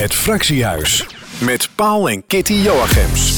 Het Fractiehuis met Paul en Kitty Joachims.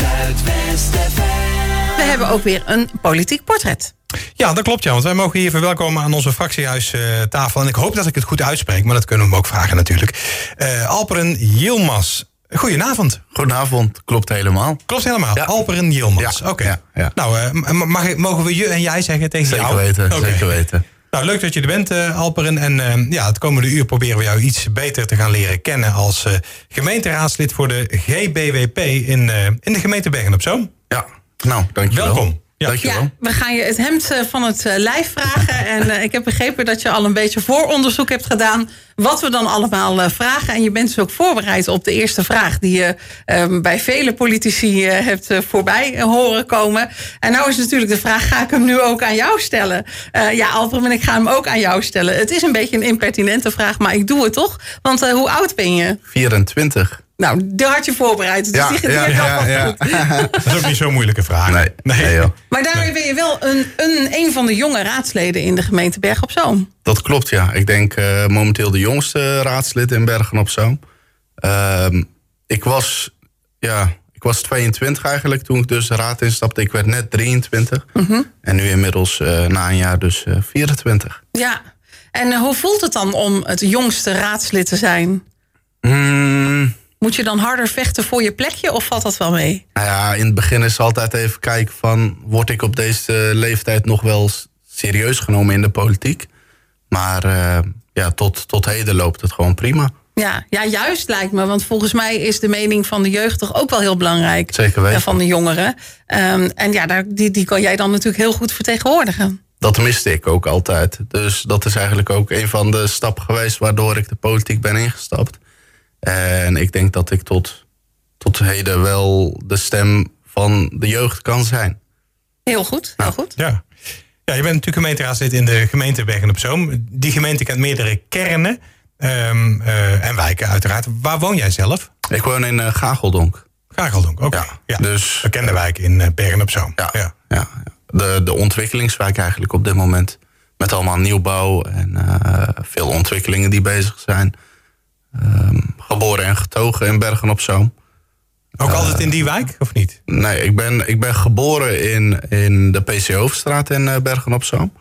We hebben ook weer een politiek portret. Ja, dat klopt ja. Want wij mogen hier verwelkomen aan onze fractiehuistafel. en ik hoop dat ik het goed uitspreek, maar dat kunnen we hem ook vragen natuurlijk. Uh, Alperen Yilmaz. Goedenavond. Goedenavond, klopt helemaal. Klopt helemaal. Ja. Alperen Yilmaz. Ja. Oké. Ja, ja. Nou, uh, mag ik, mogen we je en jij zeggen tegen zeker jou? Weten. Zeker weten. Nou, leuk dat je er bent, uh, Alperen. En uh, ja, het komende uur proberen we jou iets beter te gaan leren kennen als uh, gemeenteraadslid voor de GBWP in, in de gemeente Bergen op Zoom. Ja, nou, dankjewel. Welkom. Ja. Dankjewel. Ja, we gaan je het hemd van het lijf vragen. en uh, ik heb begrepen dat je al een beetje vooronderzoek hebt gedaan. Wat we dan allemaal uh, vragen. En je bent dus ook voorbereid op de eerste vraag. Die je uh, bij vele politici uh, hebt voorbij horen komen. En nou is natuurlijk de vraag. Ga ik hem nu ook aan jou stellen? Uh, ja Alperen, ik ga hem ook aan jou stellen. Het is een beetje een impertinente vraag. Maar ik doe het toch? Want uh, hoe oud ben je? 24. Nou, daar had je voorbereid. Dus ja, die ja, ja, ja. Dat is ook niet zo'n moeilijke vraag. Nee, nee. nee joh. Maar daarmee ben je wel een, een, een van de jonge raadsleden in de gemeente Bergen op Zoom. Dat klopt, ja. Ik denk uh, momenteel de jongste raadslid in Bergen op Zoom. Uh, ik, was, ja, ik was 22 eigenlijk toen ik dus de raad instapte. Ik werd net 23. Mhm. Mm -hmm. En nu inmiddels uh, na een jaar dus 24. Ja. En hoe voelt het dan om het jongste raadslid te zijn? Mm. Moet je dan harder vechten voor je plekje of valt dat wel mee? Nou ja, in het begin is altijd even kijken van... word ik op deze leeftijd nog wel serieus genomen in de politiek? Maar uh, ja, tot, tot heden loopt het gewoon prima. Ja, ja, juist lijkt me. Want volgens mij is de mening van de jeugd toch ook wel heel belangrijk. Zeker weten. Van de jongeren. Um, en ja, daar, die, die kan jij dan natuurlijk heel goed vertegenwoordigen. Dat miste ik ook altijd. Dus dat is eigenlijk ook een van de stappen geweest... waardoor ik de politiek ben ingestapt. En ik denk dat ik tot, tot heden wel de stem van de jeugd kan zijn. Heel goed, heel goed. Ja. ja, je bent natuurlijk gemeenteraadslid in de gemeente Bergen op Zoom. Die gemeente kent meerdere kernen um, uh, en wijken uiteraard. Waar woon jij zelf? Ik woon in uh, Gageldonk. Gageldonk, oké. Okay. Ja, ja, dus, bekende wijk in uh, Bergen op Zoom. Ja, ja. ja. De, de ontwikkelingswijk eigenlijk op dit moment. Met allemaal nieuwbouw en veel ontwikkelingen die bezig zijn. Um, geboren en getogen in Bergen op Zoom. Ook uh, altijd in die wijk, of niet? Nee, ik ben, ik ben geboren in, in de PC Hoofdstraat in uh, Bergen op Zoom.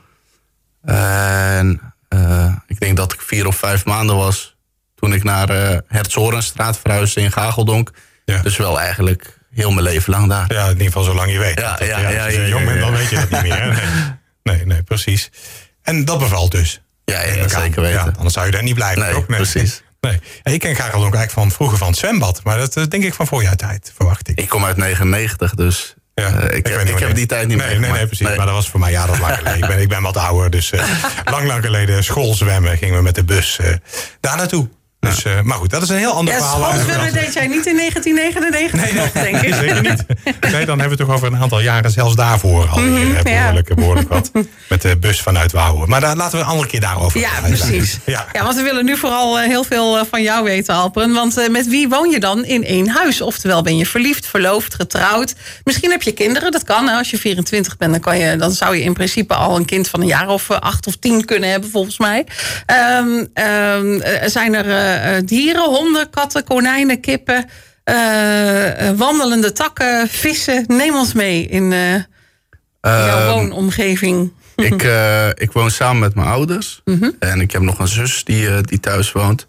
En uh, ik denk dat ik vier of vijf maanden was... toen ik naar uh, Herzorenstraat verhuisde in Gageldonk. Ja. Dus wel eigenlijk heel mijn leven lang daar. Ja, in ieder geval zolang je weet. Ja, dat, ja, ja, ja, als je jong bent, dan weet je dat niet meer. Nee. nee, nee, precies. En dat bevalt dus. Ja, ja, zeker weten. Anders zou je daar niet blijven. Nee, ook. nee. precies. Nee. Ja, ik ken Gageldonk eigenlijk van vroeger van het zwembad. Maar dat denk ik van voor jouw tijd, verwacht ik. Ik kom uit 99, dus ja, uh, ik, ik, heb, ik heb die tijd niet nee, meer. Nee, nee, precies. Nee. Maar dat was voor mij jaren lang geleden. ik, ben, ik ben wat ouder, dus uh, lang, lang geleden schoolzwemmen gingen we met de bus uh, daar naartoe. Dus, uh, maar goed, dat is een heel ander ja, verhaal. Schoolzwemmen deed jij niet in 1999 nee, nee, nog, denk ik. Zeker niet. Nee, dan hebben we het toch over een aantal jaren zelfs daarvoor al mm, behoorlijk, ja. behoorlijk wat. Met de bus vanuit Wouwen. Maar daar, laten we een andere keer daarover Ja, praten. precies. Ja. ja, want we willen nu vooral uh, heel veel uh, van jou weten, Alperen. Want uh, met wie woon je dan in één huis? Oftewel, ben je verliefd, verloofd, getrouwd? Misschien heb je kinderen, dat kan. Hè? Als je 24 bent, dan, kan je, dan zou je in principe al een kind van een jaar of acht of tien kunnen hebben, volgens mij. Um, um, zijn er dieren? honden, katten, konijnen, kippen, uh, wandelende takken, vissen. Neem ons mee in jouw woonomgeving. Ik, ik woon samen met mijn ouders. Mhm. En ik heb nog een zus die, die thuis woont.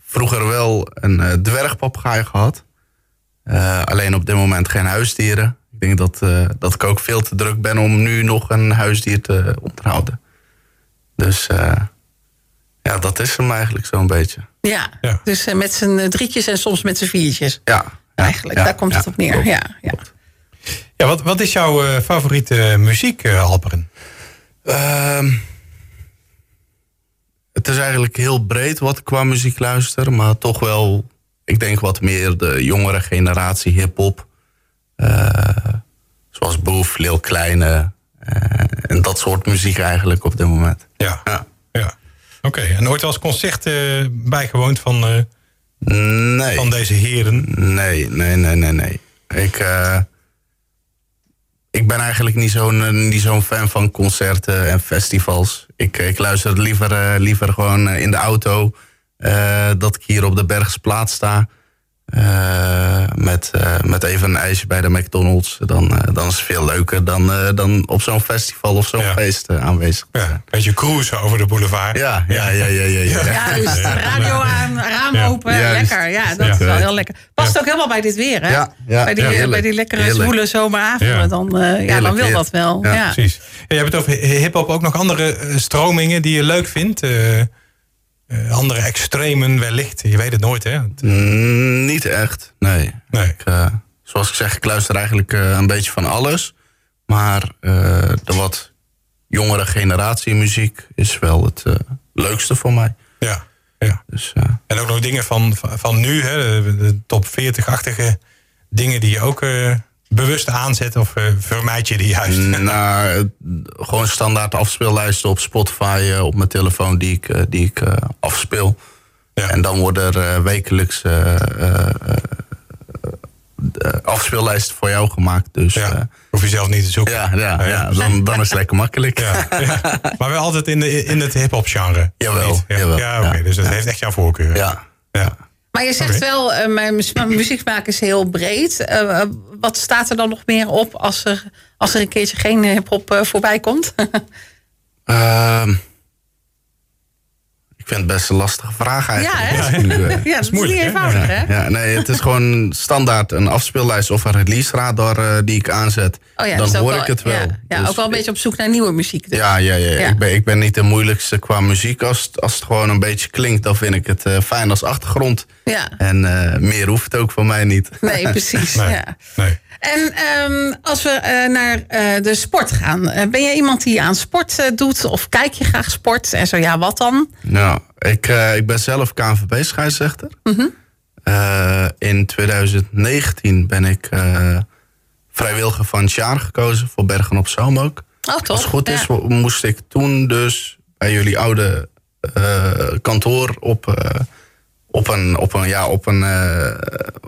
vroeger wel een dwergpapegaai gehad. alleen op dit moment geen huisdieren. Ik denk dat, dat ik ook veel te druk ben om nu nog een huisdier te onderhouden. Dus ja, dat is hem eigenlijk zo'n beetje. Ja, Ja. dus uh, met z'n drietjes en soms met z'n viertjes. Ja. ja, Eigenlijk, ja, daar komt ja, het op neer. klopt, Ja, ja. klopt. Ja, wat, wat is jouw uh, favoriete muziek, uh, Alperen? Ehm, het is eigenlijk heel breed wat ik qua muziek luister. Maar toch wel, ik denk wat meer de jongere generatie hip-hop. Eh, zoals Boef, Lil Kleine. eh, en dat soort muziek eigenlijk op dit moment. Ja. Ja. Oké, en ooit als concert eh, bijgewoond van, eh, Nee. van deze heren? Nee, nee, nee, nee, nee. Ik, eh, ik ben eigenlijk niet zo'n niet zo'n fan van concerten en festivals. Ik, ik luister liever, liever gewoon in de auto dat ik hier op de Bergsplaat sta. Eh, met, eh, met even een ijsje bij de McDonald's. Dan, eh, dan is het veel leuker dan, eh, dan op zo'n festival of zo'n Ja. feest aanwezig. Ja, een beetje cruisen over de boulevard. Ja, ja, ja, ja, ja. ja. Juist, radio aan, raam Ja. open, lekker. Ja, dat Ja. is wel heel lekker. Past ook helemaal bij dit weer, hè? Ja, ja, bij, die, bij die lekkere Heerlijk. zwoele zomeravonden. Ja. Dan, eh, ja, dan wil dat wel. Ja, Ja, Precies. Je hebt het over hip-hop ook nog andere stromingen die je leuk vindt. Eh, eh, andere extremen wellicht. Je weet het nooit, hè? Mm, niet echt, nee. Nee. Ik, eh, zoals ik zeg, ik luister eigenlijk eh, een beetje van alles. Maar eh, de wat jongere generatie muziek is wel het eh, leukste voor mij. Ja. ja. Dus, eh, En ook nog dingen van, van, van nu, hè? De, de top 40-achtige dingen die je ook eh, bewust aanzet of eh, vermijd je die juist? nou, gewoon standaard afspeellijsten op Spotify eh, op mijn telefoon die ik, eh, die ik afspeel. Ja. En dan worden er wekelijks afspeellijsten voor jou gemaakt. Dus Ja. Hoef je zelf niet te zoeken. ja, ja, ja, dan, dan is het lekker makkelijk. Maar wel altijd in, de, in het hip-hop genre. Jawel? Ja, jawel, ja oké. Dus dat heeft echt jouw voorkeur. Ja. ja. Maar je zegt wel, eh, mijn mu- muzieksmaak is heel breed. Eh, eh, wat staat er dan nog meer op als er, als er een keertje geen hip-hop voorbij komt? Ik vind het best een lastige vraag eigenlijk. Ja, hè? Nu, eh, ja, dat is moeilijk, niet eenvoudig, hè? ja, nee, het is gewoon standaard een afspeellijst of een release radar eh, die ik aanzet. Oh ja, dan dus hoor wel- ik het wel. Ja, ja, Dus ook wel een beetje op zoek naar nieuwe muziek. dus. Ja, ja, ja. Ja. Ik, ben, ik ben niet de moeilijkste qua muziek. Als, het- als het gewoon een beetje klinkt, dan vind ik het eh, fijn als achtergrond. Ja. En eh, meer hoeft het ook van mij niet. Nee, precies. Nee. Ja. nee. En ehm, als we eh, naar eh, de sport gaan, eh, ben je iemand die aan sport eh, doet of kijk je graag sport? En zo ja, wat dan? Nou, ik, eh, ik ben zelf KNVB-scheidsrechter. Mhm. Eh, in 2019 ben ik eh, vrijwilliger van het jaar gekozen voor Bergen op Zoom ook. Oh, toch? Als het goed is, Ja. moest ik toen dus bij jullie oude kantoor op, op een, op een, ja, op een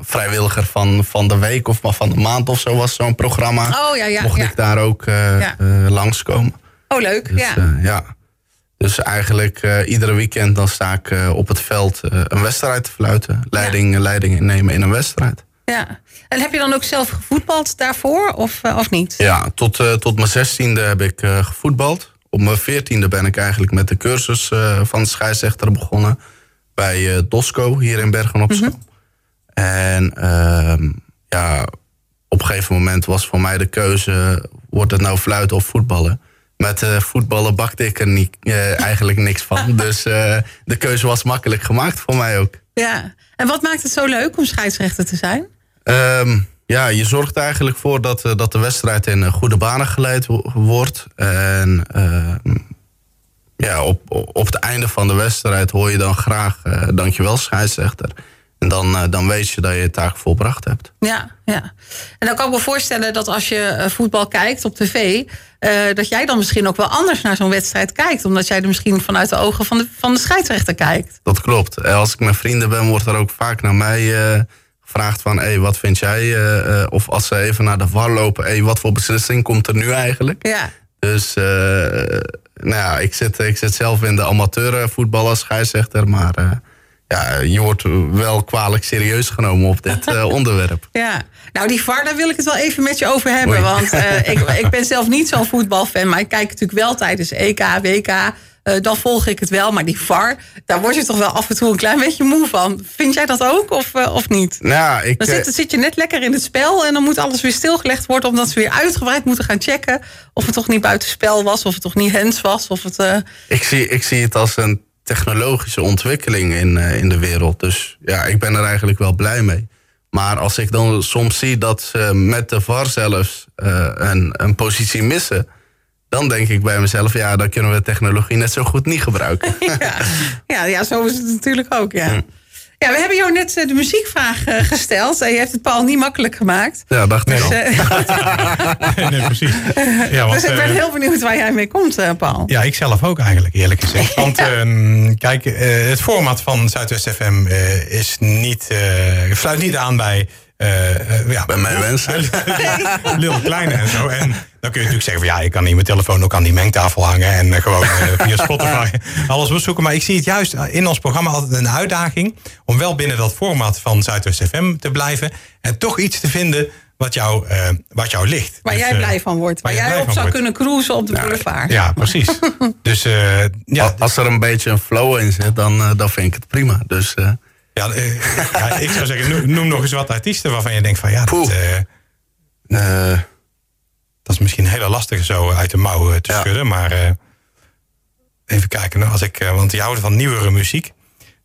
vrijwilliger van, van de week of van de maand of zo was zo'n programma. Oh ja, ja. Mocht ik daar ook langskomen. Oh, leuk. Dus, ja. Dus eigenlijk eh, iedere weekend dan sta ik eh, op het veld eh, een wedstrijd te fluiten. Leiding, leiding innemen in een wedstrijd. ja. En heb je dan ook zelf gevoetbald daarvoor of, of niet? Ja, tot, tot mijn zestiende heb ik gevoetbald. Op mijn veertiende ben ik eigenlijk met de cursus van de scheidsrechter begonnen. Bij Dosco hier in Bergen op Zoom. En ehm, ja, op een gegeven moment was voor mij de keuze... wordt het nou fluiten of voetballen? Met eh, voetballen bakte ik er niet, eh, eigenlijk niks van. Dus eh, de keuze was makkelijk gemaakt voor mij ook. Ja. En wat maakt het zo leuk om scheidsrechter te zijn? Ehm, ja, je zorgt er eigenlijk voor dat, dat de wedstrijd in goede banen geleid wo- wordt. En ehm, ja, op, op het einde van de wedstrijd hoor je dan graag dankjewel scheidsrechter. En dan, eh, dan weet je dat je je taak volbracht hebt. Ja, ja. En dan kan ik me voorstellen dat als je eh, voetbal kijkt op tv, eh, dat jij dan misschien ook wel anders naar zo'n wedstrijd kijkt. Omdat jij er misschien vanuit de ogen van de, van de scheidsrechter kijkt. Dat klopt. Als ik met vrienden ben, wordt er ook vaak naar mij gevraagd van... Hey, wat vind jij? of als ze even naar de VAR lopen... Hey, wat voor beslissing komt er nu eigenlijk? Ja, Dus nou ja, ik, zit, ik zit zelf in de amateurvoetbal als scheidsrechter. Maar ja, je wordt wel kwalijk serieus genomen op dit eh, onderwerp. ja. Nou, die VAR, daar wil ik het wel even met je over hebben. Oei. Want eh, ik, ik ben zelf niet zo'n voetbalfan, maar ik kijk natuurlijk wel tijdens EK, WK. eh, dan volg ik het wel. Maar die VAR, daar word je toch wel af en toe een klein beetje moe van. Vind jij dat ook of, of niet? Nou, ik, Dan zit, zit je net lekker in het spel en dan moet alles weer stilgelegd worden. Omdat ze weer uitgebreid moeten gaan checken. Of het toch niet buitenspel was, of het toch niet hens was. Of het, ik, zie, ik zie het als een technologische ontwikkeling in, eh, in de wereld. Dus ja, ik ben er eigenlijk wel blij mee. Maar als ik dan soms zie dat ze met de VAR zelfs eh, een, een positie missen... dan denk ik bij mezelf, ja, dan kunnen we technologie net zo goed niet gebruiken. ja. Ja, ja, zo is het natuurlijk ook, ja. Ja, we hebben jou net eh, de muziekvraag eh, gesteld. En je hebt het Paul niet makkelijk gemaakt. Ja, dacht ik Dus, al. eh, nee, precies. Ja, want, dus ik ben eh, heel benieuwd waar jij mee komt, eh, Paul. Ja, ik zelf ook eigenlijk, eerlijk gezegd. Want ehm, kijk, eh, het format van Zuidwest FM eh, is niet, eh, sluit niet aan bij eh, eh, ja, Bij mijn wensen. Lil Kleine en zo. En dan kun je natuurlijk zeggen van ja, ik kan niet mijn telefoon ook aan die mengtafel hangen en eh, gewoon via Spotify alles bezoeken. Maar ik zie het juist in ons programma altijd een uitdaging om wel binnen dat format van Zuidwest FM te blijven en toch iets te vinden wat jou, eh, wat jou ligt. Waar Dus, jij blij van wordt. Waar waar jij op zou wordt. kunnen cruisen op de boulevard. Ja, precies. dus eh, ja, Als er een beetje een flow in zit, dan, dan vind ik het prima. Dus eh, ja, eh, ja, ik zou zeggen, noem, noem nog eens wat artiesten waarvan je denkt van ja, dat, eh, eh, dat is misschien een hele lastige zo uit de mouw te Ja. schudden. Maar even kijken, nou, als ik, want die houden van nieuwere muziek.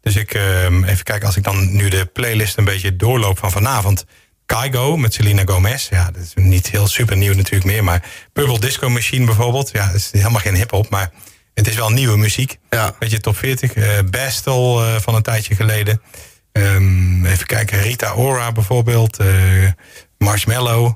Dus ik eh, even kijken, als ik dan nu de playlist een beetje doorloop van vanavond. Kaigo met Selena Gomez. Ja, dat is niet heel super nieuw natuurlijk meer. Maar Purple Disco Machine bijvoorbeeld. Ja, dat is helemaal geen hip-hop. Maar het is wel nieuwe muziek. Ja. Beetje top 40. eh Bastel eh, van een tijdje geleden. Ehm, even kijken, Rita Ora bijvoorbeeld. eh, Marshmallow.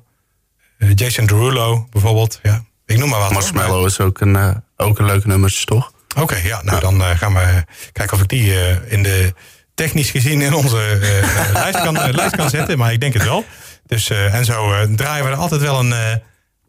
eh, Jason Derulo bijvoorbeeld. Ja, ik noem maar wat. hoor. Marshmallow is ook een, eh, ook een leuk nummertje, toch? Oké, ja, nou dan eh, gaan we kijken of ik die eh, in de technisch gezien in onze eh, eh, lijst, kan, eh, lijst kan zetten. Maar ik denk het wel. Dus, eh, en zo eh, draaien we er altijd wel een, eh,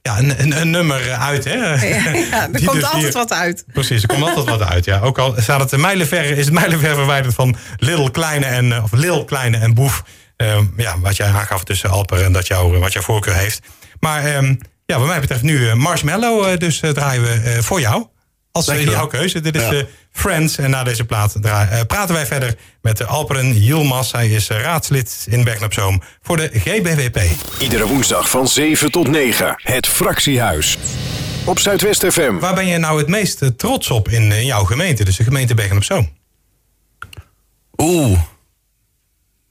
ja, een, een, een nummer uit. Hè? Ja, ja, er Die komt dus altijd hier- wat uit. Precies, er komt altijd wat uit. Ja. Ook al staat het mijlenver, is het mijlenver verwijderd van Little Kleine en, eh, of Lil Kleine en Boef. Ehm, ja, wat jij aangaf tussen Alper en dat jou, wat jouw voorkeur heeft. Maar ehm, ja, wat mij betreft nu eh, Marshmallow, eh, dus eh, draaien we eh, voor jou. Als eh, jouw keuze. Dit is Ja. Friends. En na deze plaat eh, praten wij verder met de Alperen Yilmaz. Hij is eh, raadslid in Bergen op Zoom voor de GBWP. Iedere woensdag van 7 tot 9. Het Fractiehuis. Op Zuidwest FM. Waar ben je nou het meest eh, trots op in, jouw gemeente? Dus de gemeente Bergen op Zoom. Oeh.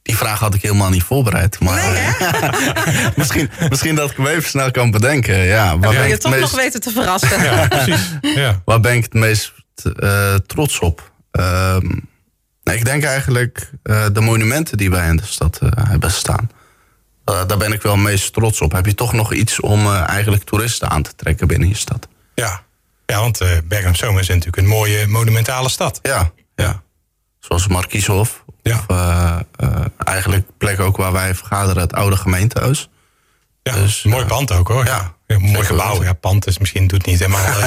Die vraag had ik helemaal niet voorbereid. Maar misschien, misschien dat ik hem even snel kan bedenken. Ja, waar, ben je ik toch het nog meest, weten te verrassen. Ja, precies. Ja. waar ben ik het meest eh, trots op? Ehm, nou, ik denk eigenlijk eh, de monumenten die wij in de stad eh, hebben staan. Daar ben ik wel meest trots op. Heb je toch nog iets om eigenlijk toeristen aan te trekken binnen je stad? Ja, ja want Bergen op Zoom is natuurlijk een mooie monumentale stad. Ja, ja. Zoals Markieshof. Ja. Of eigenlijk plek ook waar wij vergaderen, het oude gemeentehuis. Ja, Dus, mooi pand ook hoor. ja, Ja, mooi gebouw. Ja, pand is misschien doet niet helemaal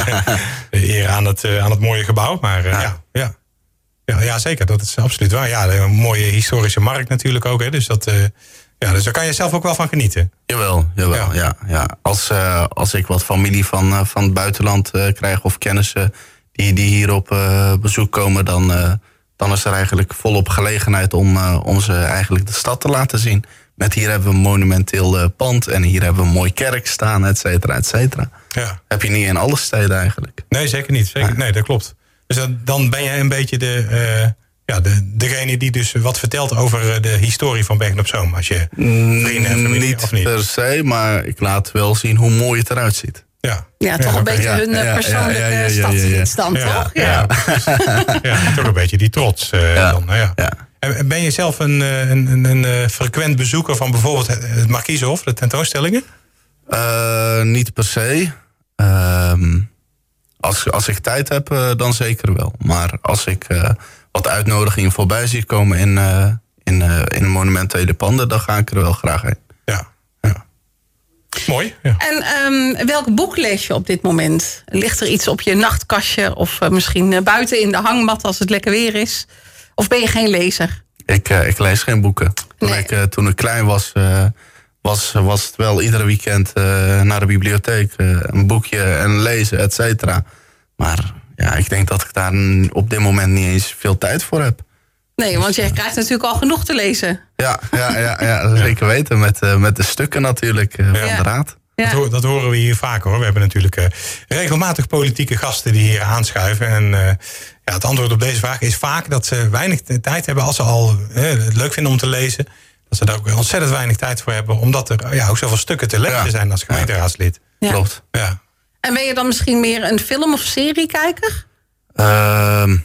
eh, eer aan het, eh, aan het mooie gebouw. Maar eh, Ja. ja. Ja, ja. ja, zeker. Dat is absoluut waar. Ja, een mooie historische markt natuurlijk ook. Hè, dus, dat, ja, dus daar kan je zelf ook wel van genieten. Jawel, jawel. Ja. Ja. Ja, Als, als ik wat familie van, van het buitenland krijg of kennissen die, die hier op bezoek komen, dan, dan is er eigenlijk volop gelegenheid om, om ze eigenlijk de stad te laten zien. Met hier hebben we een monumenteel eh, pand en hier hebben we een mooi kerk staan, et cetera, et cetera. Ja. Heb je niet in alle steden eigenlijk. Nee, zeker niet. Zeker, nee, dat klopt. Dus dat- dan ben je een beetje de, eh, ja, de, degene die dus wat vertelt over eh, de historie van Bergen op Zoom. Als je vrienden en familie niet, of niet. per se, maar ik laat wel zien hoe mooi het eruit ziet. Ja, Ja, toch een beetje Ja, hun ja, persoonlijke ja, ja, ja, ja, ja. stadsdienst dan, Ja, toch? ja, toch een beetje die trots. eh, Ja, dan, nou ja. En Ben je zelf een, eh, een, een, een eh, frequent bezoeker van bijvoorbeeld het, Markiezenhof, de tentoonstellingen? Eh, niet per se. Ehm, als, als ik tijd heb, eh, dan zeker wel. Maar als ik eh, wat uitnodigingen voorbij zie komen in, eh in, eh in monumentele panden, dan ga ik er wel graag heen. Ja. ja. Mooi. Ja. En ehm, welk boek lees je op dit moment? Ligt er iets op je nachtkastje of misschien buiten in de hangmat als het lekker weer is? Of ben je geen lezer? Ik, eh, ik lees geen boeken. Ik, eh, toen ik klein was, eh, was, was het wel iedere weekend naar de bibliotheek. een boekje en lezen, et cetera. Maar ja, ik denk dat ik daar op dit moment niet eens veel tijd voor heb. Nee, want je krijgt natuurlijk al genoeg te lezen. Ja, ja, ja, ja zeker weten. Met, met de stukken natuurlijk van de raad. Ja. Dat, horen we hier vaker hoor. We hebben natuurlijk eh, regelmatig politieke gasten die hier aanschuiven. En eh, ja, het antwoord op deze vraag is vaak dat ze weinig tijd hebben als ze al eh, het leuk vinden om te lezen. Dat ze daar ook ontzettend weinig tijd voor hebben. Omdat er ja, ook zoveel stukken te lezen Ja. zijn als gemeenteraadslid. Ja. Klopt. Ja. En ben je dan misschien meer een film- of seriekijker? Ehm,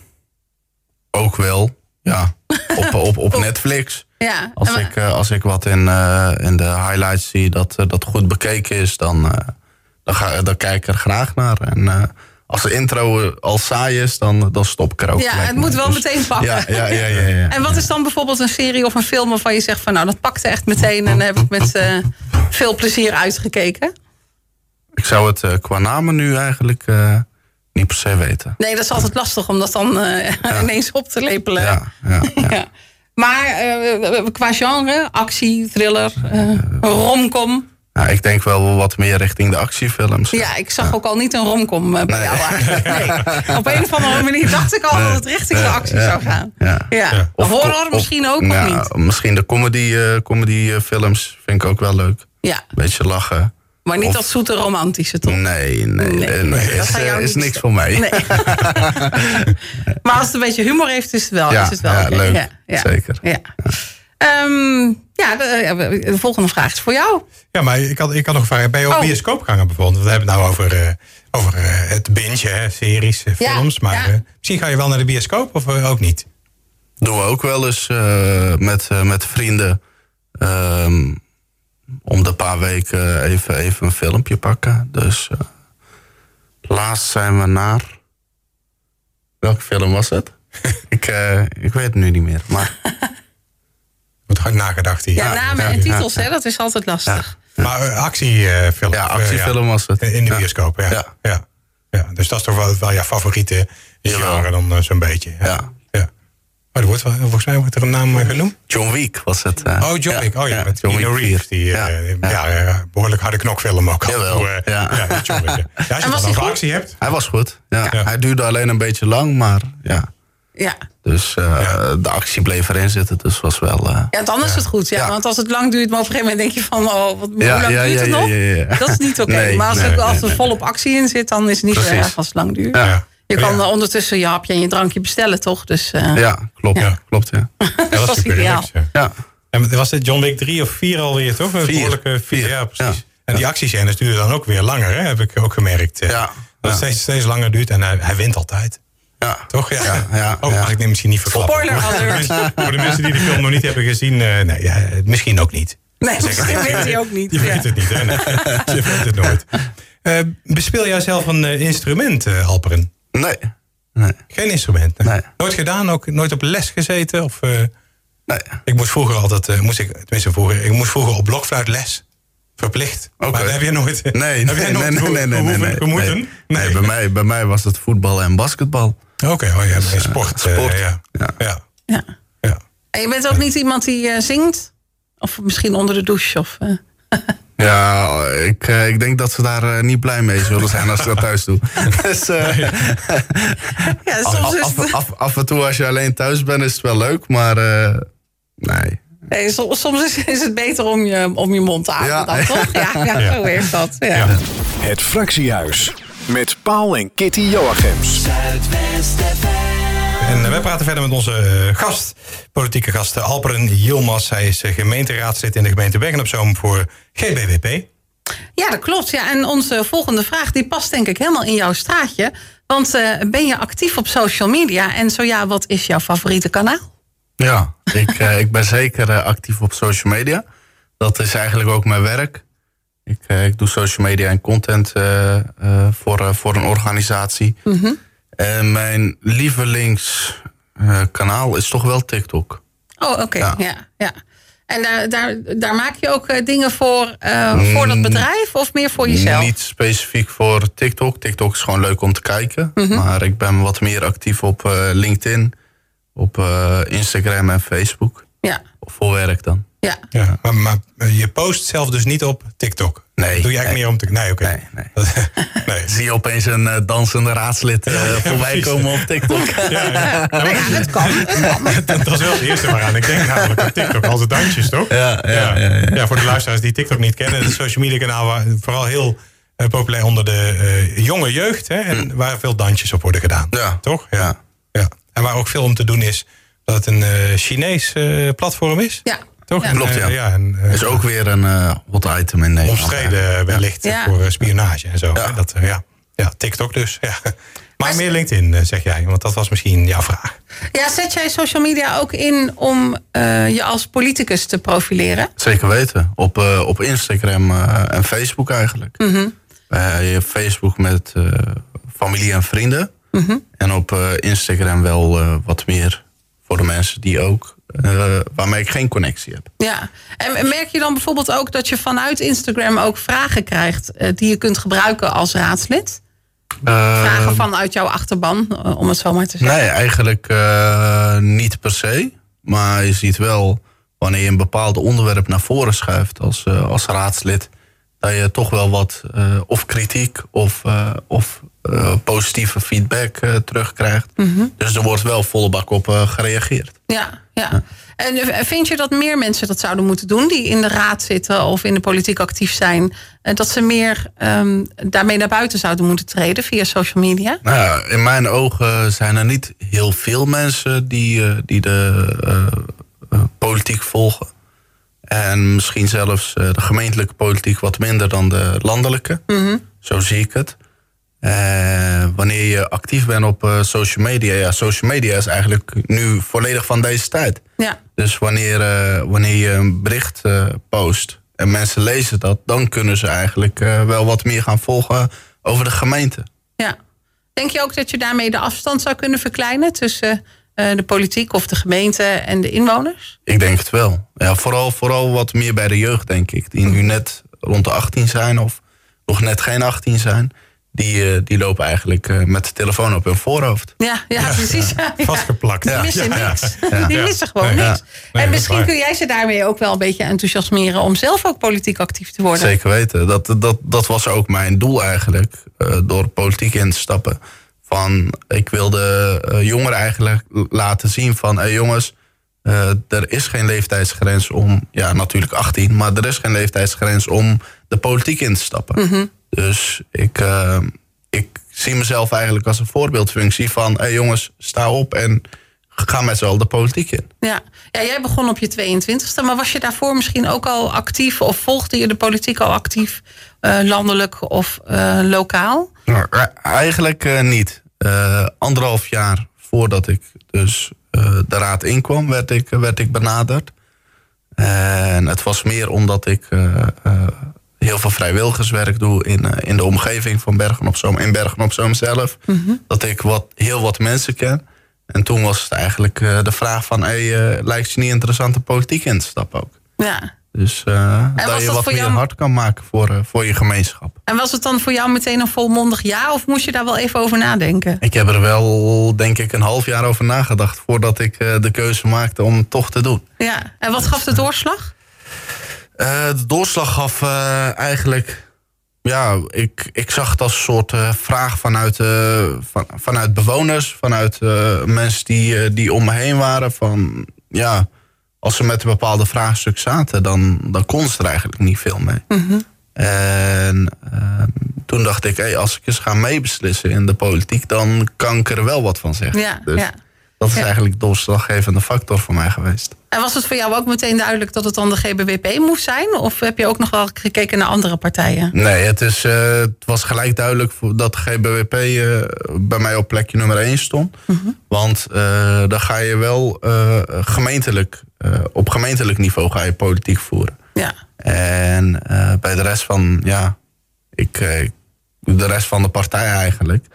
ook wel, ja. Op, op, op Netflix. Ja. Als ik, eh, als ik wat in, eh, in de highlights zie dat, eh, dat goed bekeken is, dan, dan, ga, dan kijk ik er graag naar. En als de intro al saai is, dan, dan stop ik er ook. Ja, het moet wel Dus- meteen pakken. Ja, ja, ja, ja, ja. En wat is dan bijvoorbeeld een serie of een film waarvan je zegt van nou dat pakte echt meteen en heb ik met veel plezier uitgekeken? Ik zou het qua namen nu eigenlijk niet per se weten. Nee, dat is altijd lastig om dat dan ineens op te lepelen. Ja. Ja. Maar eh, qua genre, actie, thriller, eh romcom. Ik denk wel wat meer richting de actiefilms. Ja, ik zag ook al niet een romcom eh, bij Nee. jou. Nee. Op een of andere manier dacht ik al dat het richting de actie ja, zou gaan. ja. Ja. Of Horror of- misschien ook, of niet? Misschien de comedy, eh, comedy films vind ik ook wel leuk. Ja, Beetje lachen. Maar niet Of- dat zoete romantische toch? Nee, nee, Nee, nee, nee, dat is, is niks voor mij. Nee. maar als het een beetje humor heeft, is het wel. Ja, is het wel ja, leuk. Zeker. Ja. Ehm, ja, de, ja, de volgende vraag is voor jou. Ja, maar ik had, ik had nog een vraag. Ben je ook Oh. bioscoopganger bijvoorbeeld? We hebben het nou over, eh, over eh, het binge, hè, series, eh, Ja, films. Maar ja. misschien ga je wel naar de bioscoop of ook niet? Doen we ook wel eens eh, met, met vrienden. ehm, om de paar weken even, even een filmpje pakken. Dus eh, laatst zijn we naar. Welke film was het? ik, eh, ik weet het nu niet meer. Maar Wordt hard nagedacht hier. Ja, namen en titels, hè, dat is altijd lastig. Maar eh, actiefilm. ja, actiefilm was het. In de bioscoop, ja. Ja. Ja. Ja. Dus dat is toch wel, wel jouw favoriete genre dan zo'n beetje. Ja. Maar er wordt wel, volgens mij wordt er een naam eh, genoemd. John Wick was het. eh. Oh, John Wick. Oh ja, met John Reeves. 4. Die, Ja. eh, Ja. ja, eh, behoorlijk harde knokfilm ook. Jawel, Hoe, eh, ja. ja, John Wick. Ja, als je was goed? actie hebt. Hij was goed. Ja. Ja. Hij duurde alleen een beetje lang, maar ja. Ja. Dus eh, de actie bleef erin zitten. Dus was wel. eh, ja, dan is het goed. Ja. Ja. Want als het lang duurt, maar op een gegeven moment denk je van... Oh, wat, Ja, hoe lang ja, duurt ja, het ja, nog? ja, ja. Dat is niet oké. Nee, maar als, nee, er, als nee, er nee. volop actie in zit, dan is het niet zo Precies. erg als het lang duurt. Ja. Je kan Ja. eh, ondertussen je hapje en je drankje bestellen, toch? Dus eh, ja, klopt. Ja. Klopt, ja. Ja, dat was is super ideaal. ja. ja. En was dit John Wick 3 of 4 alweer, toch? Een Vier. behoorlijke vier. Vier, Ja, precies. ja. En die actiescènes duren dan ook weer langer, hè? heb ik ook gemerkt. eh. Ja. Dat het Ja. steeds, steeds langer duurt en hij, hij wint altijd. Ja. Toch? Ja. Ja, ja, oh, ja. mag ik dit misschien niet verklappen? Spoiler Voor de alert. mensen- Voor de mensen die de film nog niet hebben gezien, eh, nee, ja, misschien ook niet. nee, misschien weet hij ook niet. Je Ja. weet het niet, hè? Nee. Je weet het nooit. Eh, bespeel jij zelf een instrument, eh, Alperen? Nee. Nee. Geen instrument? Nee. Nooit gedaan? Ook nooit op les gezeten? Of, eh, Nee. ik moest vroeger altijd, eh, moest ik, tenminste vroeger, ik moest vroeger op blokfluitles. Verplicht. Oké. Maar heb jij nooit, Nee, nee, heb jij nooit nee, nee, nee, nee, nee. Nee. Nee, bij, mij, bij mij was het voetbal en basketbal. Oké, oh ja, sport. eh, sport. ja. Ja. Ja. Ja. Ja. En je bent ook niet iemand die eh, zingt? Of misschien onder de douche? Of, eh, Ja, ik, eh, ik denk dat ze daar eh, niet blij mee zullen zijn als ze dat thuis doen. dus, eh, Ja, af, soms is af, het, af, af en toe als je alleen thuis bent is het wel leuk, maar eh, nee. nee, soms, soms is, is het beter om je, om je mond te houden Ja. dan, toch? Ja, ja, Ja. zo is dat. Ja. Ja. Het Fractiehuis. Met Paul en Kitty Joachims. En eh, wij praten verder met onze eh, gast, politieke gast eh, Alperen Yilmaz. Hij is gemeenteraadslid in de gemeente Bergen op Zoom voor GBWP. Ja, dat klopt. Ja. En onze volgende vraag die past denk ik helemaal in jouw straatje. Want eh, ben je actief op social media? En zo ja, wat is jouw favoriete kanaal? Ja, ik, eh, ik ben zeker actief op social media. Dat is eigenlijk ook mijn werk. Ik, eh, ik doe social media en content eh, eh, voor, eh, voor een organisatie. En mijn lievelingskanaal is toch wel TikTok. Oh, oké. Ja. Ja. Ja, En daar, daar, daar maak je ook eh, dingen voor, eh, voor dat bedrijf of meer voor jezelf? Niet specifiek voor TikTok. TikTok is gewoon leuk om te kijken. Maar ik ben wat meer actief op eh, LinkedIn, op eh, Instagram en Facebook. Ja, Voor werk dan. Ja. Ja, maar, maar eh, je post zelf dus niet op TikTok? Nee, Doe je eigenlijk nee. meer om te... Nee, oké. Nee, nee. nee. Zie je opeens een eh, dansende raadslid eh, voorbij precies. komen op TikTok. Ja, ja. Ja, maar Ja, het kan. dat, dat is wel het eerste waaraan ik denk namelijk aan TikTok. Al de dansjes, toch? Ja, ja, ja, ja. voor de luisteraars die TikTok niet kennen. Het social media kanaal waar, vooral heel populair onder de eh, jonge jeugd. Hè, en waar veel dansjes op worden gedaan. Ja. Toch? Ja. ja. En waar ook veel om te doen is dat het een eh, Chinees eh, platform is. Ja. Toch? Ja. Klopt, eh, ja. ja en, eh, is ook weer een eh, hot item in Nederland. omstreden wellicht Ja. voor eh, spionage en zo. Dat, ja. ja, TikTok dus. Ja. Maar meer LinkedIn, zeg jij. Want dat was misschien jouw vraag. Ja, zet jij social media ook in om eh, je als politicus te profileren? Zeker weten. Op, eh, op Instagram en Facebook eigenlijk. Mhm. Eh, je hebt Facebook met eh, familie en vrienden. En op eh, Instagram wel eh, wat meer voor de mensen die ook, eh, waarmee ik geen connectie heb. Ja, en merk je dan bijvoorbeeld ook dat je vanuit Instagram ook vragen krijgt eh, die je kunt gebruiken als raadslid? Vragen vanuit jouw achterban, eh, om het zo maar te zeggen. Nee, eigenlijk eh, niet per se. Maar je ziet wel, wanneer je een bepaald onderwerp naar voren schuift als, eh, als raadslid, dat je toch wel wat eh, of kritiek of, eh, of eh, positieve feedback eh, terugkrijgt. Dus er wordt wel volle bak op eh, gereageerd. Ja, ja. En vind je dat meer mensen dat zouden moeten doen, die in de raad zitten of in de politiek actief zijn, dat ze meer ehm, daarmee naar buiten zouden moeten treden via social media? Nou ja, in mijn ogen zijn er niet heel veel mensen die, die de politiek volgen. En misschien zelfs de gemeentelijke politiek wat minder dan de landelijke. Zo zie ik het. Eh, wanneer je actief bent op eh, social media, ja, social media is eigenlijk nu volledig van deze tijd. Ja, Dus wanneer, eh, wanneer je een bericht post en mensen lezen dat, dan kunnen ze eigenlijk wel wat meer gaan volgen over de gemeente. ja. Denk je ook dat je daarmee de afstand zou kunnen verkleinen tussen de politiek of de gemeente en de inwoners? Ik denk het wel. Ja, vooral, vooral wat meer bij de jeugd, denk ik. Die nu net rond de 18 zijn of nog net geen 18 zijn. Die, eh, die lopen eigenlijk eh, met de telefoon op hun voorhoofd. Ja, ja, precies. Ja, ja. Vastgeplakt. Die missen ja, niks. ja. Die missen gewoon Nee, niks. Nee, en misschien kun jij ze daarmee ook wel een beetje enthousiasmeren om zelf ook politiek actief te worden. Zeker weten. Dat, dat, dat was ook mijn doel eigenlijk. eh, door politiek in te stappen. Van, ik wilde eh, jongeren eigenlijk laten zien van... Hey jongens, eh, er is geen leeftijdsgrens om... Ja, natuurlijk 18. Maar er is geen leeftijdsgrens om de politiek in te stappen. Dus ik, eh, ik zie mezelf eigenlijk als een voorbeeldfunctie van... Hey jongens, sta op en ga met z'n allen de politiek in. Ja. ja, jij begon op je 22e, maar was je daarvoor misschien ook al actief of volgde je de politiek al actief, eh, landelijk of lokaal? Nou, eigenlijk niet. Anderhalf jaar voordat ik dus de raad inkwam, werd ik, werd ik benaderd. En het was meer omdat ik eh, eh, heel veel vrijwilligerswerk doe in, eh, in de omgeving van Bergen op Zoom, in Bergen op Zoom zelf. Dat ik wat, heel wat mensen ken. En toen was het eigenlijk eh, de vraag van, hey, eh, lijkt je niet interessant de politiek in te stappen ook? Ja. Dus was dat je wat meer jou- hard kan maken voor, eh, voor je gemeenschap. En was het dan voor jou meteen een volmondig ja of moest je daar wel even over nadenken? Ik heb er wel, denk ik, een half jaar over nagedacht voordat ik eh, de keuze maakte om het toch te doen. Ja. En wat gaf de doorslag? De doorslag gaf eigenlijk. Ja, ik, ik zag het als een soort vraag vanuit, van, vanuit bewoners, vanuit mensen die, die om me heen waren. Van ja, als ze met een bepaalde vraagstuk zaten, dan, dan kon ze er eigenlijk niet veel mee. En eh, toen dacht ik, hey, als ik eens ga meebeslissen in de politiek, dan kan ik er wel wat van zeggen. Ja, Dus ja. Dat is Ja. eigenlijk de doorslaggevende factor voor mij geweest. En was het voor jou ook meteen duidelijk dat het dan de GBWP moest zijn? Of heb je ook nog wel gekeken naar andere partijen? Nee, het, is, eh, het was gelijk duidelijk dat de GBWP eh, bij mij op plekje nummer 1 stond. Want eh, dan ga je wel gemeentelijk, op gemeentelijk niveau ga je politiek voeren. Ja. En bij de rest van, ja, ik, de rest van de partij eigenlijk,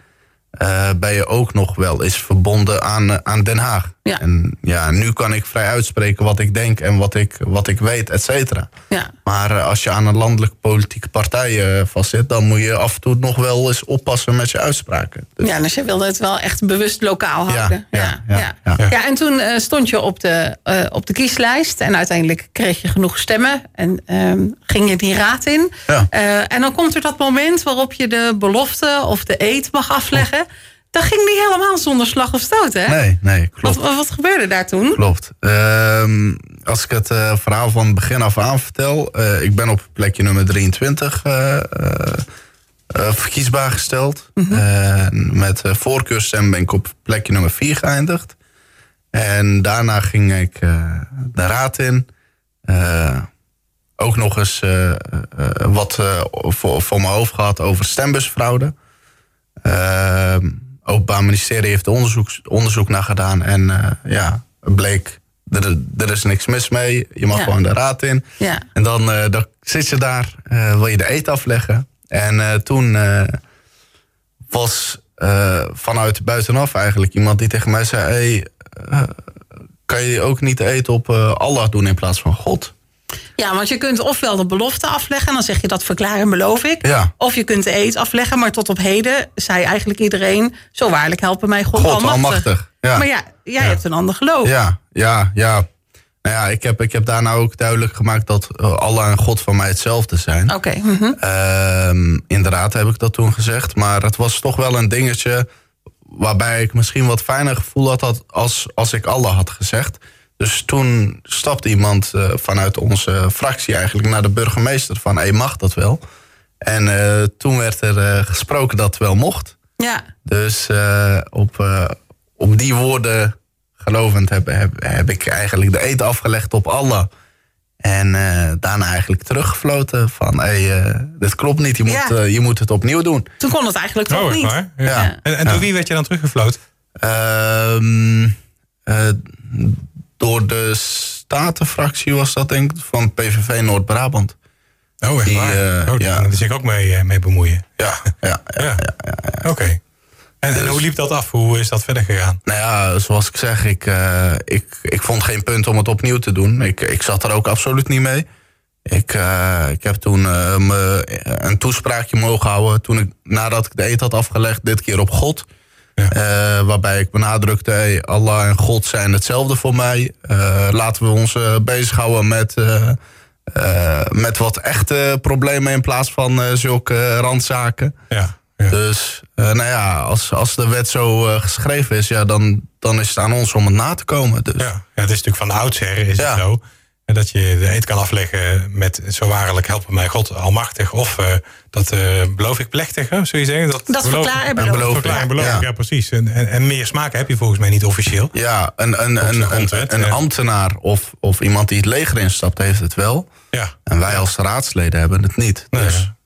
ben je ook nog wel eens verbonden aan, eh, aan Den Haag. Ja. En ja, nu kan ik vrij uitspreken wat ik denk en wat ik, wat ik weet, et cetera. Ja. Maar eh, als je aan een landelijke politieke partij eh, vastzit, dan moet je af en toe nog wel eens oppassen met je uitspraken. Dus, Ja, dus je wilde het wel echt bewust lokaal houden. ja, ja, ja. ja. Ja, en toen eh, stond je op de, op de kieslijst. En uiteindelijk kreeg je genoeg stemmen. En ehm, ging je die raad in. Ja. En dan komt er dat moment waarop je de belofte of de eed mag afleggen. Dat ging niet helemaal zonder slag of stoot, hè? Nee, nee, klopt. Wat, wat, gebeurde daar toen? Klopt. Ehm, als ik het eh, verhaal van begin af aan vertel. eh, ik ben op plekje nummer 23 eh, verkiesbaar gesteld. En met eh, voorkeurstem ben ik op plekje nummer 4 geëindigd. En daarna ging ik de raad in. Ook nog eens wat voor, voor mijn hoofd gehad over stembusfraude. Ehm Openbaar Ministerie heeft er onderzoek, onderzoek naar gedaan. En eh, ja, het bleek, er, er is niks mis mee. Je mag Ja. gewoon de raad in. Ja. En dan, eh, dan zit je daar, eh, wil je de eet afleggen. En toen was vanuit buitenaf eigenlijk. Iemand die tegen mij zei: hey, kan je ook niet eten op Allah doen in plaats van God? Ja, want je kunt ofwel de belofte afleggen, en dan zeg je dat verklaar en beloof ik. Ja. Of je kunt de eed afleggen, maar tot op heden zei eigenlijk iedereen: Zo waarlijk helpen mij God, God almachtig. almachtig. Ja. Maar ja, jij Ja. hebt een ander geloof. Ja, ja, ja. Nou ja, ik heb, ik heb daarna ook duidelijk gemaakt dat eh, Allah en God van mij hetzelfde zijn. Oké. mhm. Ehm, inderdaad heb ik dat toen gezegd. Maar het was toch wel een dingetje waarbij ik misschien wat fijner gevoel had dat als, als ik Allah had gezegd. Dus toen stapte iemand eh, vanuit onze fractie eigenlijk naar de burgemeester van... hé, mag dat wel? En eh, toen werd er eh, gesproken dat het wel mocht. Ja. Dus eh, op, eh, op die woorden gelovend heb, heb, heb ik eigenlijk de eet afgelegd op Allah. En eh, daarna eigenlijk teruggefloten van, hé, hey, eh, dit klopt niet, je moet, Ja. je moet het opnieuw doen. Toen kon het eigenlijk toch Oh, niet. waar? Ja. Ja. En, en door wie werd je dan teruggefloten? Door de Statenfractie was dat denk ik, van PVV Noord-Brabant. Oh, echt Die, waar? eh, oh, ja. daar zich ook mee, eh, mee bemoeien. Ja, ja, ja. Ja. Oké. En, en hoe liep dat af? Hoe is dat verder gegaan? Nou ja, zoals ik zeg, ik, eh, ik, ik vond geen punt om het opnieuw te doen. Ik, ik zat er ook absoluut niet mee. Ik, ik heb toen me een toespraakje mogen houden toen ik, nadat ik de eet had afgelegd, dit keer op God. Ja. Eh, waarbij ik benadrukte, hey, Allah en God zijn hetzelfde voor mij. Eh, laten we ons eh, bezighouden met, met wat echte problemen in plaats van zulke randzaken. Ja. ja. Dus nou ja, als, als de wet zo geschreven is, ja, dan, dan is het aan ons om het na te komen. Dus. Ja, ja, het is natuurlijk van oudsher is Ja. het zo. En dat je de eet kan afleggen met zo waarlijk helpen mij God almachtig. Of eh, dat eh, beloof ik plechtig, hè, zul je zeggen? Dat, Dat beloof- verklaar en beloof. beloof. Verklaar en beloof, Ja. ja, precies. En, en, en meer smaken heb je volgens mij niet officieel. Ja, een, een, een, een, grondwet, een ja. ambtenaar of, of iemand die het leger instapt, heeft het wel. Ja. En wij als raadsleden hebben het niet. Nee, Dus, ja.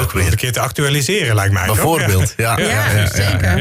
Ook weer een keer te actualiseren, lijkt mij. Bijvoorbeeld, ja. Ja, Ja, ja, zeker.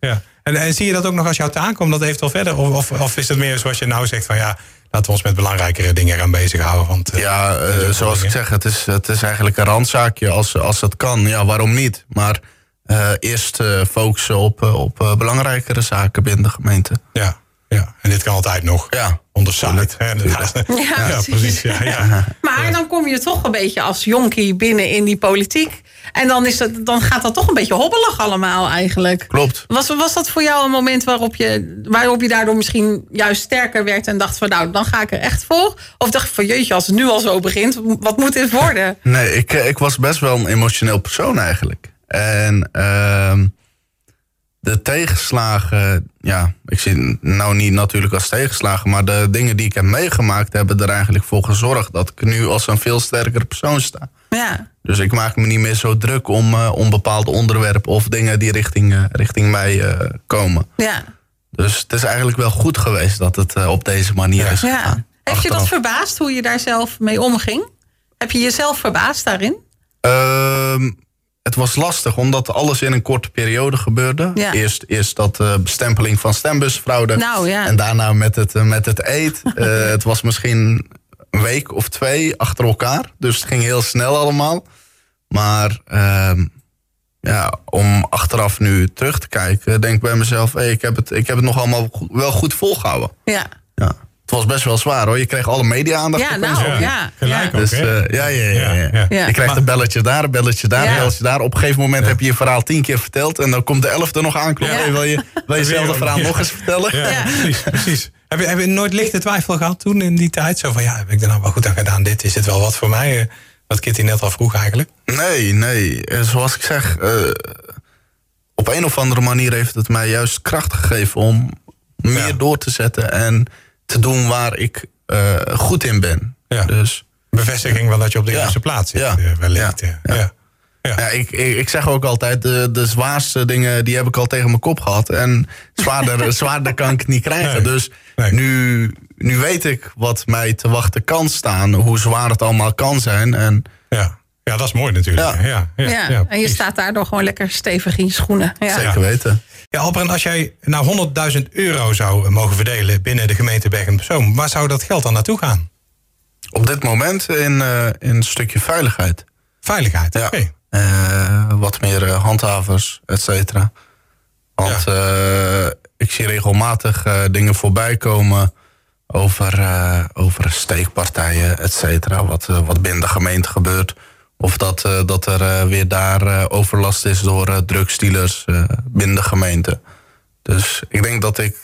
Ja. En, en zie je dat ook nog als jouw taak om dat eventueel verder? Of, of, of is het meer zoals je nou zegt van ja, laten we ons met belangrijkere dingen gaan bezighouden? Want, eh, Ja, eh, dat zoals dingen. ik zeg, het is, het is eigenlijk een randzaakje als, als het kan. Ja, waarom niet? Maar eh, eerst focussen op, op belangrijkere zaken binnen de gemeente. Ja, ja, en dit kan altijd nog. Ja, Inderdaad. Ja, Ja, precies. Ja, ja. Maar dan kom je toch een beetje als jonkie binnen in die politiek. En dan, is het, dan gaat dat toch een beetje hobbelig allemaal eigenlijk. klopt. Was, was dat voor jou een moment waarop je, waarop je daardoor misschien juist sterker werd en dacht van nou, dan ga ik er echt voor? Of dacht je van jeetje, als het nu al zo begint, wat moet dit worden? Nee, ik, eh, ik was best wel een emotioneel persoon eigenlijk. En ehm, de tegenslagen, ja, ik zie het nou niet natuurlijk als tegenslagen, maar de dingen die ik heb meegemaakt hebben er eigenlijk voor gezorgd dat ik nu als een veel sterkere persoon sta. Ja, Dus ik maak me niet meer zo druk om, eh, om bepaalde onderwerpen of dingen die richting, eh, richting mij eh, komen. ja, Dus het is eigenlijk wel goed geweest dat het op deze manier is ja. gegaan. Heb je dat verbaasd hoe je daar zelf mee omging? Heb je jezelf verbaasd daarin? Het was lastig, omdat alles in een korte periode gebeurde. Ja. Eerst, eerst dat eh, bestempeling van stembusfraude. Nou, ja. En daarna met het, eh, met het eet. Eh, het was misschien een week of twee achter elkaar. Dus het ging heel snel allemaal. Maar ehm, ja, om achteraf nu terug te kijken, denk ik bij mezelf... Hey, ik, heb het, ik heb het nog allemaal wel goed volgehouden. Ja. Het was best wel zwaar hoor. Je kreeg alle media-aandacht. ja nou, ja. Gelijk ja. ook, Dus hè? eh, ja, ja, ja. ja. Ja, ja. Ja. Je krijgt Maar- een belletje daar, een belletje daar, Ja. een belletje daar. Op een gegeven moment heb je je verhaal tien keer verteld. En dan komt de elfde nog aankloppen. Wil je, wil je hetzelfde verhaal ja. nog eens vertellen? Ja, Ja. precies. precies. Heb, je, heb je nooit lichte twijfel gehad toen in die tijd? Zo van ja, heb ik er nou wel goed aan gedaan? Dit is dit wel wat voor mij? Eh, Wat Kitty net al vroeg eigenlijk. Nee, nee. Eh, Zoals ik zeg, eh, op een of andere manier heeft het mij juist kracht gegeven om meer Ja. door te zetten en te doen waar ik eh, goed in ben. Ja. Dus Bevestiging van dat je op de Ja. juiste plaats zit. Ja. eh, wellicht. Ja. Ja. Ja. Ja. ja, ik, ik, ik zeg ook altijd, de, de zwaarste dingen die heb ik al tegen mijn kop gehad. En zwaarder, zwaarder kan ik het niet krijgen. Nee. Dus Nee. nu, nu weet ik wat mij te wachten kan staan. Hoe zwaar het allemaal kan zijn. En Ja. Ja, dat is mooi natuurlijk. Ja. Ja. Ja. Ja, Ja, en je staat daardoor gewoon lekker stevig in je schoenen. Ja. zeker weten. Ja, Alperen, als jij nou 100.000 euro zou mogen verdelen binnen de gemeente Bergen op Zoom, waar zou dat geld dan naartoe gaan? Op dit moment in, eh, in een stukje veiligheid. Veiligheid. Ja. Oké. Eh, wat meer eh, handhavers, et cetera. Want eh, ik zie regelmatig eh, dingen voorbij komen over, eh, over steekpartijen, et cetera. Wat, wat binnen de gemeente gebeurt. Of dat, eh, dat er eh, weer daar eh, overlast is door uh, drugsdealers eh, binnen de gemeente. Dus ik denk dat ik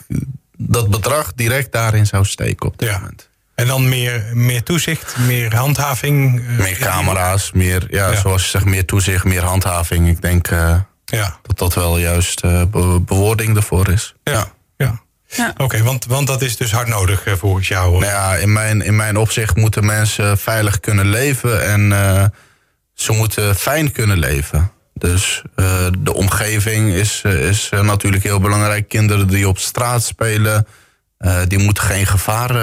dat bedrag direct daarin zou steken op dit Ja. moment. En dan meer, meer toezicht, meer handhaving. Meer camera's, meer, ja, Ja. zoals je zegt, meer toezicht, meer handhaving. Ik denk eh, Ja, dat dat wel juist eh, be- bewoording ervoor is. ja, ja. Ja. Oké, want, want dat is dus hard nodig volgens jou. hoor. Nou ja, in mijn, in mijn opzicht moeten mensen veilig kunnen leven en eh, ze moeten fijn kunnen leven. Dus eh, de omgeving is, eh, is eh, natuurlijk heel belangrijk. Kinderen die op straat spelen, die moeten geen gevaar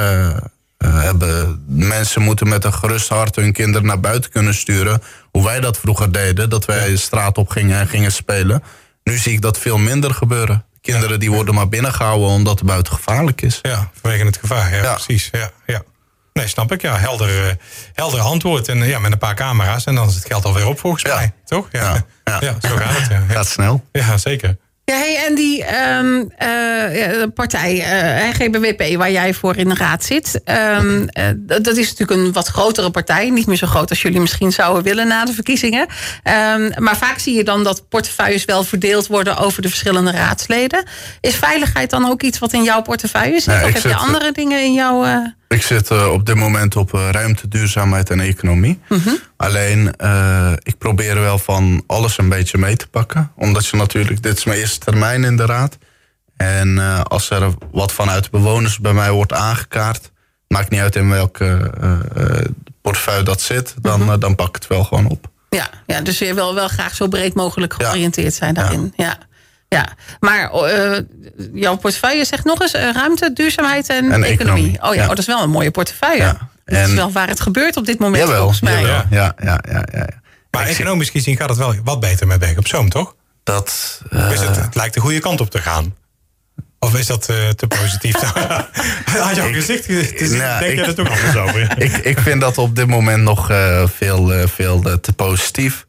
hebben. Mensen moeten met een gerust hart hun kinderen naar buiten kunnen sturen. Hoe wij dat vroeger deden, dat wij de straat op gingen en gingen spelen. Nu zie ik dat veel minder gebeuren. Kinderen die worden maar binnengehouden omdat het buiten gevaarlijk is. Ja, vanwege het gevaar. Ja, Ja. precies. Ja, ja. Nee, snap ik. Ja, helder, eh, helder antwoord. En eh, ja, met een paar camera's. En dan is het geld alweer op volgens Ja. mij. Toch? Ja. Ja, Ja. ja. zo gaat het. Ja. Gaat snel. ja zeker. Ja, hey, en die ehm, eh, partij, eh, GBWP, waar jij voor in de raad zit, ehm, eh, dat is natuurlijk een wat grotere partij. Niet meer zo groot als jullie misschien zouden willen na de verkiezingen. Ehm, maar vaak zie je dan dat portefeuilles wel verdeeld worden over de verschillende raadsleden. Is veiligheid dan ook iets wat in jouw portefeuille zit? Of ik heb je andere dingen in jouw. Ik zit eh, op dit moment op eh, ruimte, duurzaamheid en economie. Alleen, eh, ik probeer wel van alles een beetje mee te pakken. Omdat je natuurlijk, dit is mijn eerste termijn in de raad. En als er wat vanuit de bewoners bij mij wordt aangekaart... maakt niet uit in welke portefeuille dat zit... Dan, eh, dan pak ik het wel gewoon op. Ja, ja, dus je wil wel graag zo breed mogelijk Ja. georiënteerd zijn daarin. Ja. Ja, maar eh, jouw portefeuille zegt nog eens eh, ruimte, duurzaamheid en, En economie. economie, Oh ja, ja. Oh, dat is wel een mooie portefeuille. Ja. Dat is wel waar het gebeurt op dit moment Jawel, volgens mij. jawel. Ja. Ja, ja, ja, ja, ja. Maar Ik zie economisch gezien gaat het wel wat beter met Berg op Zoom, toch? Dat, is het, eh, het lijkt de goede kant op te gaan. Of is dat eh, te positief? Had jouw gezicht gezien, Nou, denk je ik- er toch anders over? ik, ik vind dat op dit moment nog eh, veel, veel te positief.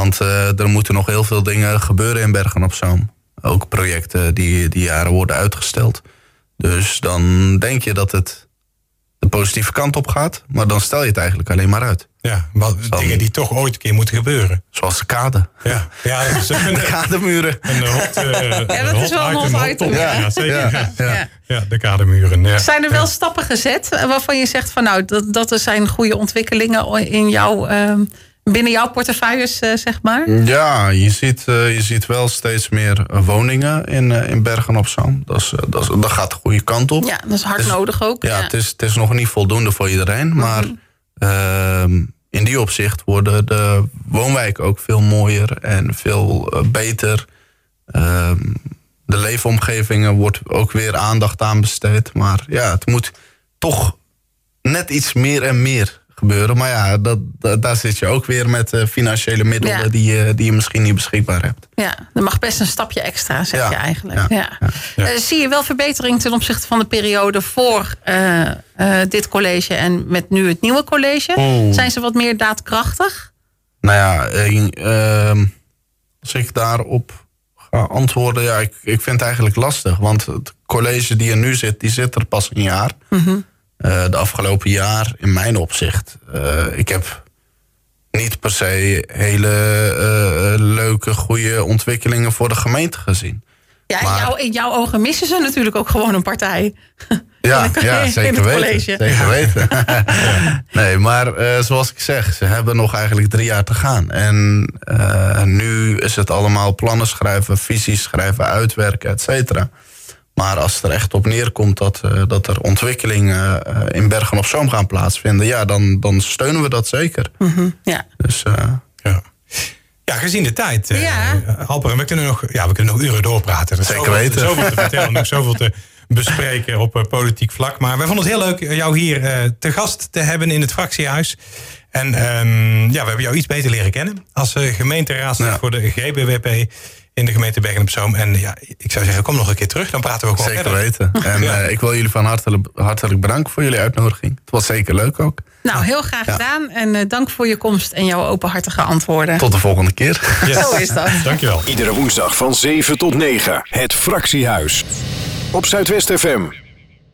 Want eh, er moeten nog heel veel dingen gebeuren in Bergen op Zoom. Ook projecten die, die jaren worden uitgesteld. Dus dan denk je dat het de positieve kant op gaat. Maar dan stel je het eigenlijk alleen maar uit. Ja, wat, dingen die toch ooit een keer moeten gebeuren. Zoals de kade. Ja, ja dat is een, De kademuren. een hot, eh, Ja, dat is wel een hot item, ja. Ja, zeker. Ja, Ja, ja. Ja. ja. de kadermuren. Ja. Zijn er wel stappen gezet eh, waarvan je zegt van nou, dat, dat er zijn goede ontwikkelingen in jouw, ehm, binnen jouw portefeuilles, eh, zeg maar? Ja, je ziet, eh, je ziet wel steeds meer eh, woningen in, in Bergen op Zoom. Dat, is, dat, is- dat gaat de goede kant op. Ja, dat is hard nodig ook. Ja, Het, is, het is nog niet voldoende voor iedereen. Maar ehm, in die opzicht worden de woonwijken ook veel mooier en veel beter. Ehm, de leefomgevingen wordt ook weer aandacht aan besteed. Maar ja, het moet toch net iets meer en meer gebeuren. Maar ja, dat, dat- daar zit je ook weer met eh, financiële middelen Ja. die, je, die je misschien niet beschikbaar hebt. Ja, er mag best een stapje extra, zeg Ja, je eigenlijk. Ja. Eh, zie je wel verbetering ten opzichte van de periode voor eh, eh, dit college en met nu het nieuwe college? Oeh. Zijn ze wat meer daadkrachtig? Nou ja, eh, ehm, als ik daarop ga antwoorden, ja, ik, ik vind het eigenlijk lastig. Want het college die er nu zit, die zit er pas een jaar. Eh, de afgelopen jaar, in mijn opzicht, eh, ik heb niet per se hele eh, leuke, goede ontwikkelingen voor de gemeente gezien. Ja, in, Maar- jouw, in jouw ogen missen ze natuurlijk ook gewoon een partij. Ja, In het- ja in zeker weten. college. Zeker weten. nee, maar zoals ik zeg, ze hebben nog eigenlijk drie jaar te gaan. En nu is het allemaal plannen schrijven, visies schrijven, uitwerken, et cetera. Maar als het er echt op neerkomt dat, eh, dat er ontwikkelingen eh, in Bergen op Zoom gaan plaatsvinden, ja, dan, dan steunen we dat zeker. Ja. Dus eh, Ja. Ja, gezien de tijd, eh Ja. Alper, we kunnen, nog, ja, we kunnen nog uren doorpraten. Er is Zeker zoveel, weten. Zoveel te vertellen, nog zoveel te bespreken op politiek vlak. Maar wij vonden het heel leuk jou hier eh, te gast te hebben in het fractiehuis. En ehm, ja, we hebben jou iets beter leren kennen als uh, gemeenteraadslid Ja. voor de GBWP in de gemeente Bergen op Zoom. En ja, ik zou zeggen, kom nog een keer terug, dan praten we gewoon zeker verder. weten. En Ja. eh, ik wil jullie van hartelijk, hartelijk bedanken voor jullie uitnodiging. Het was zeker leuk ook. Nou, heel graag gedaan. En eh, dank voor je komst en jouw openhartige antwoorden. Tot de volgende keer. Yes. Zo is dat. Dankjewel. Iedere woensdag van 7 tot 9. Het Fractiehuis. Op Zuidwest FM.